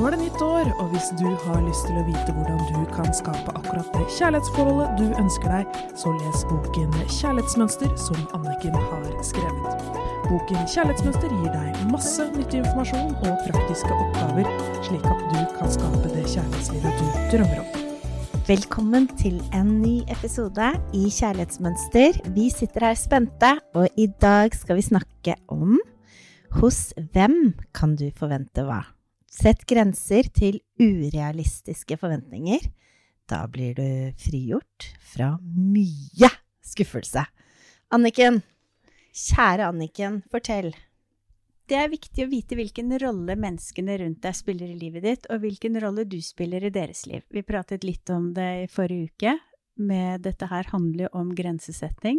Nå er det nytt år, og hvis du har lyst til å vite hvordan du kan skape akkurat det kjærlighetsforholdet du ønsker deg, så les boken Kjærlighetsmønster som Anniken har skrevet. Boken Kjærlighetsmønster gir deg masse nyttig informasjon og praktiske oppgaver, slik at du kan skape det kjærlighetslivet du drømmer om. Velkommen til en ny episode i Kjærlighetsmønster. Vi sitter her spente, og i dag skal vi snakke om hos hvem kan du forvente hva? Sett grenser til urealistiske forventninger. Da blir du frigjort fra mye skuffelse. Anniken, kjære Anniken, fortell. Det er viktig å vite hvilken rolle menneskene rundt deg spiller i livet ditt, og hvilken rolle du spiller i deres liv. Vi pratet litt om det i forrige uke, med dette her handler jo om grensesetting.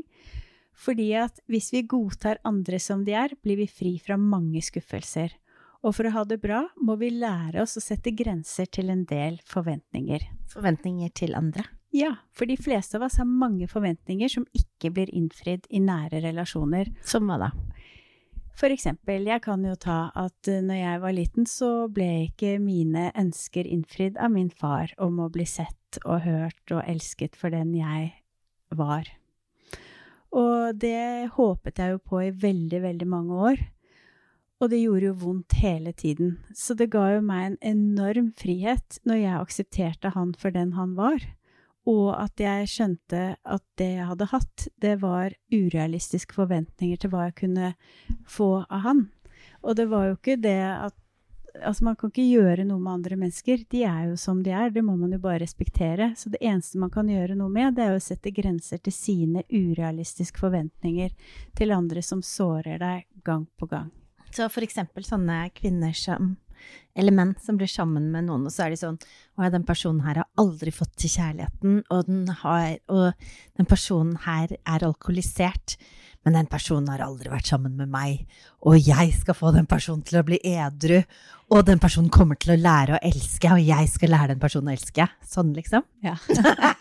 Fordi at hvis vi godtar andre som de er, blir vi fri fra mange skuffelser. Og for å ha det bra må vi lære oss å sette grenser til en del forventninger. Forventninger til andre? Ja, for de fleste av oss har mange forventninger som ikke blir innfridd i nære relasjoner. Som hva da? For eksempel, jeg kan jo ta at eh, når jeg var liten, så ble ikke mine ønsker innfridd av min far om å bli sett og hørt og elsket for den jeg var. Og det håpet jeg jo på i veldig, veldig mange år. Og det gjorde jo vondt hele tiden. Så det ga jo meg en enorm frihet når jeg aksepterte han for den han var. Og at jeg skjønte at det jeg hadde hatt, det var urealistiske forventninger til hva jeg kunne få av han. Og det var jo ikke det at Altså, man kan ikke gjøre noe med andre mennesker. De er jo som de er. Det må man jo bare respektere. Så det eneste man kan gjøre noe med, det er å sette grenser til sine urealistiske forventninger til andre som sårer deg gang på gang. Så for eksempel sånne kvinner som eller menn som blir sammen med noen, og så er de sånn Å ja, den personen her har aldri fått til kjærligheten, og den, har, og den personen her er alkoholisert, men den personen har aldri vært sammen med meg, og jeg skal få den personen til å bli edru, og den personen kommer til å lære å elske, og jeg skal lære den personen å elske. Sånn, liksom. Ja.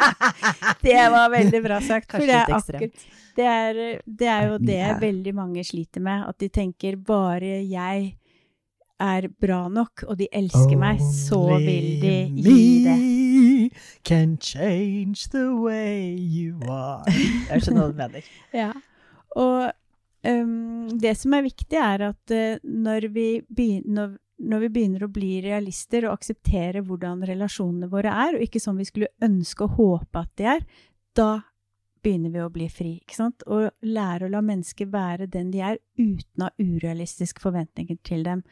det var veldig bra sagt. Kanskje litt ekstremt. Det er, det er jo det veldig mange sliter med, at de tenker bare jeg er bra nok, og de elsker meg, så vil de gi det. Can change the way you are. Jeg skjønner hva du mener. ja. Og um, det som er viktig, er at uh, når, vi begynner, når, vi begynner å bli realister og akseptere hvordan relasjonene våre er, og ikke som vi skulle ønske og håpe at de er, da begynner vi å bli fri. ikke sant? Og lære å la mennesker være den de er, uten å ha urealistiske forventninger til dem.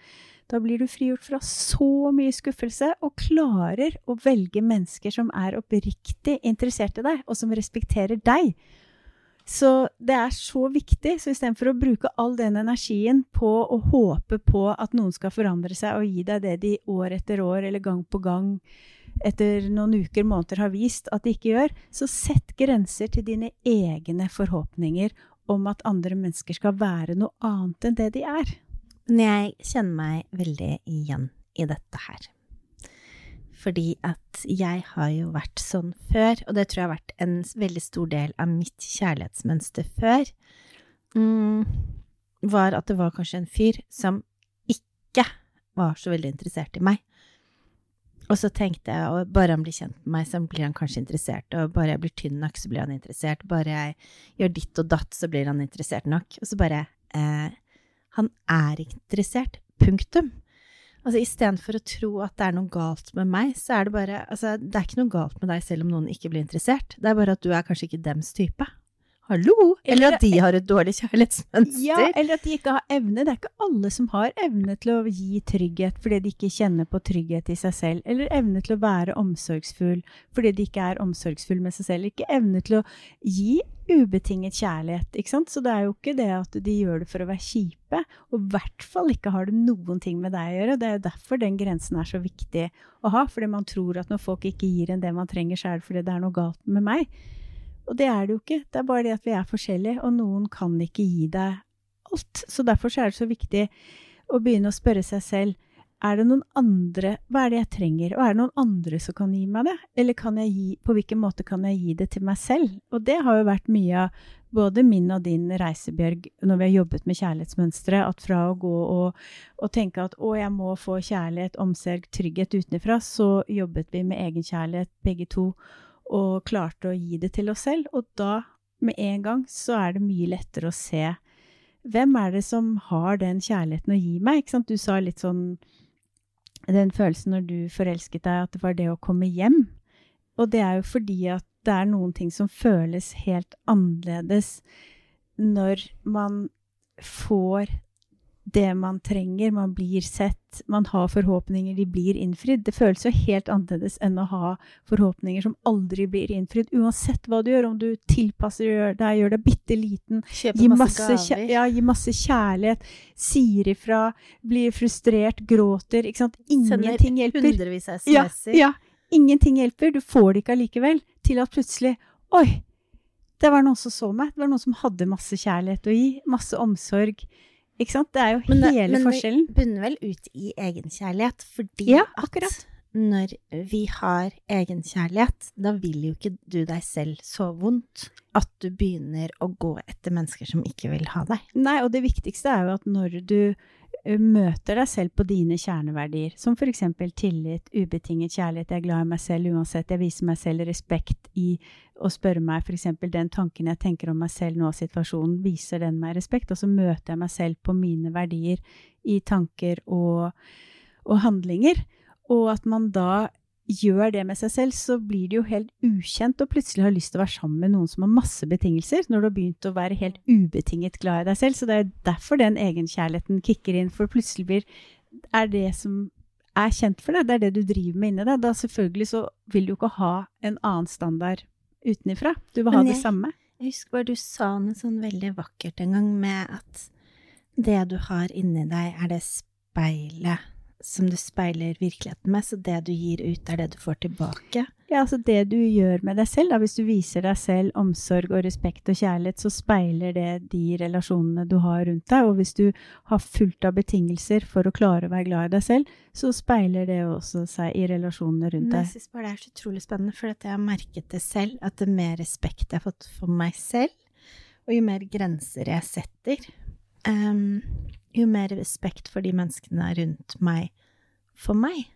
Da blir du frigjort fra så mye skuffelse, og klarer å velge mennesker som er oppriktig interessert i deg, og som respekterer deg. Så det er så viktig. Så istedenfor å bruke all den energien på å håpe på at noen skal forandre seg og gi deg det de år etter år eller gang på gang etter noen uker, måneder har vist at de ikke gjør, så sett grenser til dine egne forhåpninger om at andre mennesker skal være noe annet enn det de er. Men jeg kjenner meg veldig igjen i dette her. Fordi at jeg har jo vært sånn før, og det tror jeg har vært en veldig stor del av mitt kjærlighetsmønster før, mm, var at det var kanskje en fyr som ikke var så veldig interessert i meg. Og så tenkte jeg at bare han blir kjent med meg, så blir han kanskje interessert, og bare jeg blir tynn nok, så blir han interessert, bare jeg gjør ditt og datt, så blir han interessert nok. Og så bare eh, Han er interessert. Punktum. Altså Istedenfor å tro at det er noe galt med meg, så er det bare Altså, det er ikke noe galt med deg selv om noen ikke blir interessert. Det er bare at du er kanskje ikke dems type. Hallo! Eller, eller at de har et dårlig kjærlighetsmønster. Ja, eller at de ikke har evne. Det er ikke alle som har evne til å gi trygghet fordi de ikke kjenner på trygghet i seg selv, eller evne til å være omsorgsfull fordi de ikke er omsorgsfull med seg selv. Ikke evne til å gi ubetinget kjærlighet, ikke sant. Så det er jo ikke det at de gjør det for å være kjipe, og i hvert fall ikke har det noen ting med deg å gjøre. Det er jo derfor den grensen er så viktig å ha, fordi man tror at når folk ikke gir en det man trenger, så er det fordi det er noe galt med meg. Og det er det jo ikke. Det er bare det at vi er forskjellige, og noen kan ikke gi deg alt. Så derfor så er det så viktig å begynne å spørre seg selv er det noen andre Hva er det jeg trenger? Og er det noen andre som kan gi meg det? Eller kan jeg gi, på hvilken måte kan jeg gi det til meg selv? Og det har jo vært mye av både min og din reise, Bjørg, når vi har jobbet med kjærlighetsmønstre. At fra å gå og, og tenke at å, jeg må få kjærlighet, omsorg, trygghet utenfra, så jobbet vi med egenkjærlighet begge to og klarte å gi det til oss selv. Og da, med en gang, så er det mye lettere å se hvem er det som har den kjærligheten å gi meg? Ikke sant? Du sa litt sånn den følelsen når du forelsket deg, at det var det å komme hjem. Og det er jo fordi at det er noen ting som føles helt annerledes når man får det man trenger, man blir sett, man har forhåpninger, de blir innfridd. Det føles jo helt annerledes enn å ha forhåpninger som aldri blir innfridd. Uansett hva du gjør, om du tilpasser deg, gjør deg bitte liten, gi masse, masse, ja, gi masse kjærlighet, sier ifra, blir frustrert, gråter, ikke sant. Ingenting hjelper. hundrevis av SMS-er. ja. Ingenting hjelper. Du får det ikke allikevel. Til at plutselig Oi! Det var noen som så meg. Det var noen som hadde masse kjærlighet å gi. Masse omsorg. Ikke sant? Det er jo Men det- hele men forskjellen. Vi bunner vel ut i egenkjærlighet, fordi Ja, at når vi har egenkjærlighet, da vil jo ikke du deg selv så vondt at du begynner å gå etter mennesker som ikke vil ha deg. Nei, og det viktigste er jo at når du møter deg selv på dine kjerneverdier, som for eksempel tillit, ubetinget kjærlighet, jeg er glad i meg selv uansett, jeg viser meg selv respekt i å spørre meg for eksempel den tanken jeg tenker om meg selv nå, situasjonen, viser den meg respekt, og så møter jeg meg selv på mine verdier i tanker og, og handlinger, og at man da gjør det med seg selv, så blir det jo helt ukjent og plutselig har lyst til å være sammen med noen som har masse betingelser, når du har begynt å være helt ubetinget glad i deg selv. Så det er derfor den egenkjærligheten kicker inn, for plutselig blir er det som er kjent for deg, det er det du driver med inni deg. Da selvfølgelig så vil du ikke ha en annen standard utenifra. Du vil ha jeg, det samme. Jeg husker bare du sa noe sånn veldig vakkert en gang med at det du har inni deg, er det speilet som du speiler virkeligheten med, så det du gir ut, er det du får tilbake. Ja, altså det du gjør med deg selv, da, hvis du viser deg selv omsorg og respekt og kjærlighet, så speiler det de relasjonene du har rundt deg. Og hvis du har fullt av betingelser for å klare å være glad i deg selv, så speiler det også seg i relasjonene rundt Men jeg deg. syns bare det er så utrolig spennende, for at jeg har merket det selv, at det mer respekt jeg har fått for meg selv, og jo mer grenser jeg setter, em, jo mer respekt for de menneskene rundt meg for meg.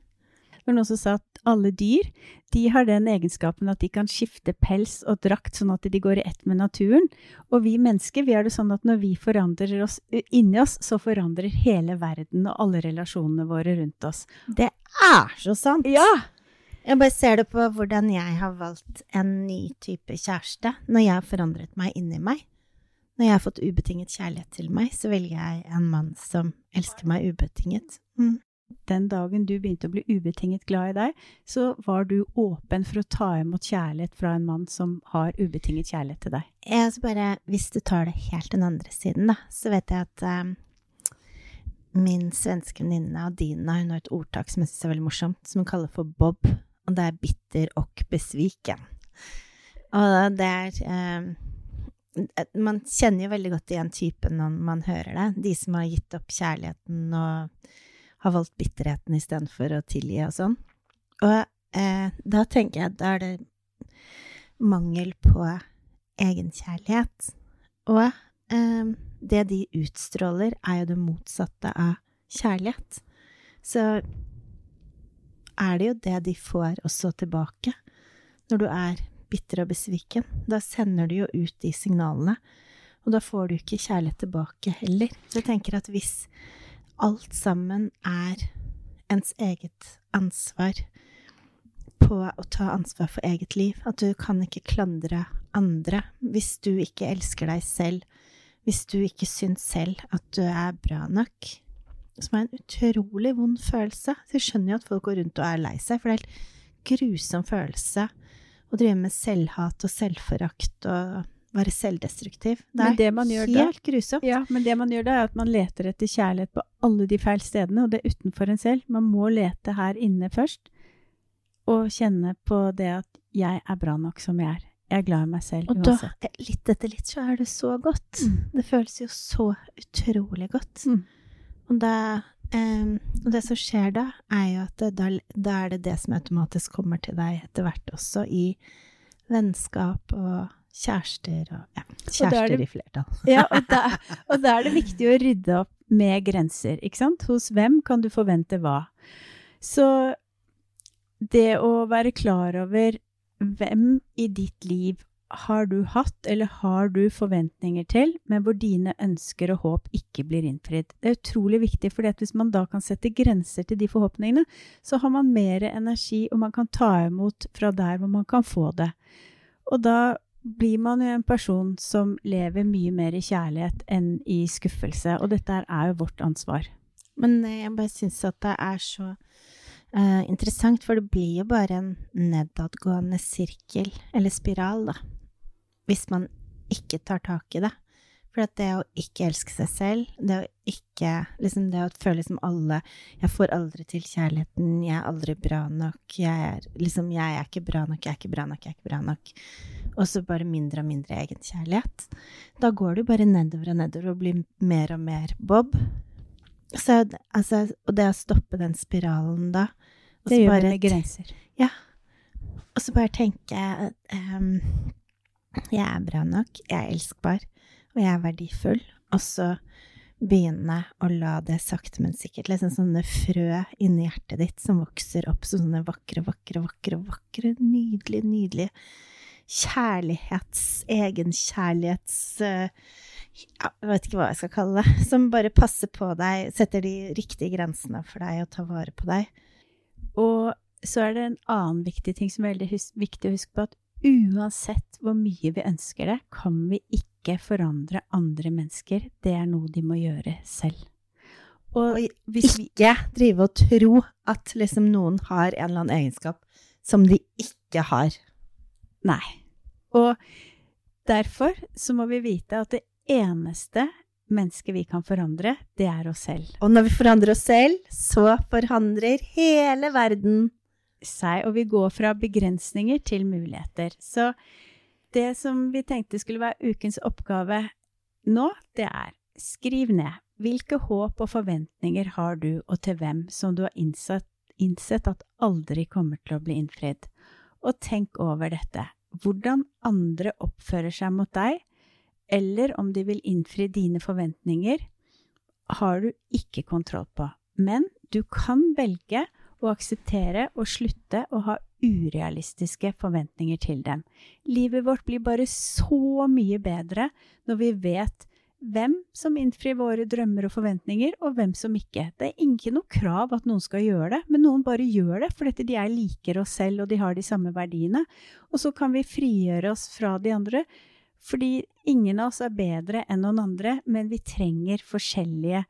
Det var noen som sa at alle dyr de har den egenskapen at de kan skifte pels og drakt sånn at de går i ett med naturen. Og vi mennesker vi er det sånn at når vi forandrer oss inni oss, så forandrer hele verden og alle relasjonene våre rundt oss. Det er så sant! Ja! Jeg bare ser det på hvordan jeg har valgt en ny type kjæreste. Når jeg har forandret meg inni meg, når jeg har fått ubetinget kjærlighet til meg, så velger jeg en mann som elsker meg ubetinget. Mm. Den dagen du begynte å bli ubetinget glad i deg, så var du åpen for å ta imot kjærlighet fra en mann som har ubetinget kjærlighet til deg. Jeg altså bare, hvis du tar det helt den andre siden, da, så vet jeg at um, min svenske venninne Adina hun har et ordtak som jeg syns er veldig morsomt, som hun kaller for Bob, og det er bitter og besviken. Og det er eh, Man kjenner jo veldig godt igjen typen når man hører det. De som har gitt opp kjærligheten og har valgt bitterheten istedenfor å tilgi og sånn. Og eh, da tenker jeg da er det mangel på egenkjærlighet. Og eh, det de utstråler, er jo det motsatte av kjærlighet. Så er det jo det de får også tilbake når du er bitter og besviken. Da sender du jo ut de signalene, og da får du ikke kjærlighet tilbake heller. Så jeg tenker at hvis alt sammen er ens eget ansvar på å ta ansvar for eget liv, at du kan ikke klandre andre hvis du ikke elsker deg selv, hvis du ikke syns selv at du er bra nok, som er en utrolig vond følelse. Så jeg skjønner jo at folk går rundt og er lei seg, for det er en grusom følelse å drive med selvhat og selvforakt og være selvdestruktiv. Det er det helt da- grusomt. Ja, men det man gjør da, er at man leter etter kjærlighet på alle de feil stedene, og det er utenfor en selv. Man må lete her inne først, og kjenne på det at jeg er bra nok som jeg er. Jeg er glad i meg selv Og da, uansett. litt etter litt, så er det så godt. Mm. Det føles jo så utrolig godt. Mm. Og da Um, og det som skjer da, er jo at da, da, er det det som automatisk kommer til deg etter hvert også, i vennskap og kjærester og ja, kjærester det, i flertall. ja, og da, og da er det viktig å rydde opp med grenser, ikke sant? Hos hvem kan du forvente hva? Så det å være klar over hvem i ditt liv har du hatt, eller har du forventninger til, men hvor dine ønsker og håp ikke blir innfridd. Det er utrolig viktig, for hvis man da kan sette grenser til de forhåpningene, så har man mer energi, og man kan ta imot fra der hvor man kan få det. Og da blir man jo en person som lever mye mer i kjærlighet enn i skuffelse, og dette er jo vårt ansvar. Men eh, jeg bare syns at det er så Uh, interessant, for det blir jo bare en nedadgående sirkel, eller spiral, da hvis man ikke tar tak i det. For det å ikke elske seg selv, det å ikke liksom Det å føle som alle Jeg får aldri til kjærligheten, jeg er aldri bra nok, jeg er liksom Jeg er ikke bra nok, jeg er ikke bra nok, jeg er ikke bra nok. Og så bare mindre og mindre egenkjærlighet. Da går du bare nedover og nedover og blir mer og mer Bob. Så altså Og det å stoppe den spiralen da Det gjør vi med grenser. Ja. Og så bare tenke um, jeg er bra nok, jeg er elskbar, og jeg er verdifull. Og så begynne å la det sakte, men sikkert, liksom sånne frø inni hjertet ditt som vokser opp som sånne vakre, vakre, vakre, vakre, nydelige, nydelige kjærlighets, egenkjærlighets uh, Jeg vet ikke hva jeg skal kalle det. Som bare passer på deg, setter de riktige grensene for deg og tar vare på deg. Og så er det en annen viktig ting som er veldig viktig å huske på, at uansett hvor mye vi ønsker det, kan vi ikke forandre andre mennesker. Det er noe de må gjøre selv. Og, og ikke drive og tro at liksom noen har en eller annen egenskap som de ikke har. Nei. Og derfor så må vi vite at det eneste mennesket vi kan forandre, det er oss selv. Og når vi forandrer oss selv, så forandrer hele verden seg, og vi går fra begrensninger til muligheter. Så det som vi tenkte skulle være ukens oppgave nå, det er skriv ned hvilke håp og forventninger har du, og til hvem, som du har innsett, innsett at aldri kommer til å bli innfridd. Og tenk over dette. Hvordan andre oppfører seg mot deg, eller om de vil innfri dine forventninger, har du ikke kontroll på. Men du kan velge å akseptere og slutte å ha urealistiske forventninger til dem. Livet vårt blir bare så mye bedre når vi vet hvem som innfrir våre drømmer og forventninger, og hvem som ikke. Det er ikke noe krav at noen skal gjøre det, men noen bare gjør det fordi de er liker oss selv og de har de samme verdiene. Og så kan vi frigjøre oss fra de andre, fordi ingen av oss er bedre enn noen andre, men vi trenger forskjellige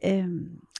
eh,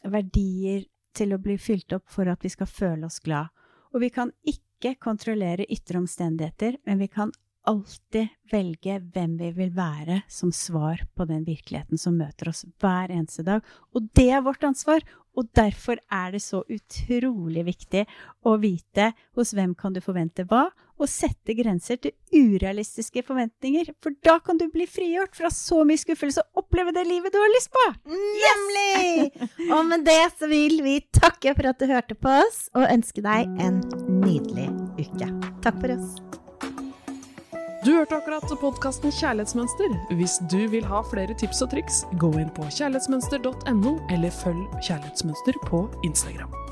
verdier, til å bli fylt opp for at vi skal føle oss glad. Og vi kan ikke kontrollere ytre omstendigheter, men vi kan alltid velge hvem vi vil være som svar på den virkeligheten som møter oss hver eneste dag. Og det er vårt ansvar, og derfor er det så utrolig viktig å vite hos hvem kan du forvente hva, og sette grenser til urealistiske forventninger. For da kan du bli frigjort fra så mye skuffelse og oppleve det livet du har lyst på! Nemlig! og med det så vil vi takke for at du hørte på oss, og ønske deg en nydelig uke. Takk for oss. Du hørte akkurat podkasten Kjærlighetsmønster. Hvis du vil ha flere tips og triks, gå inn på kjærlighetsmønster.no, eller følg Kjærlighetsmønster på Instagram.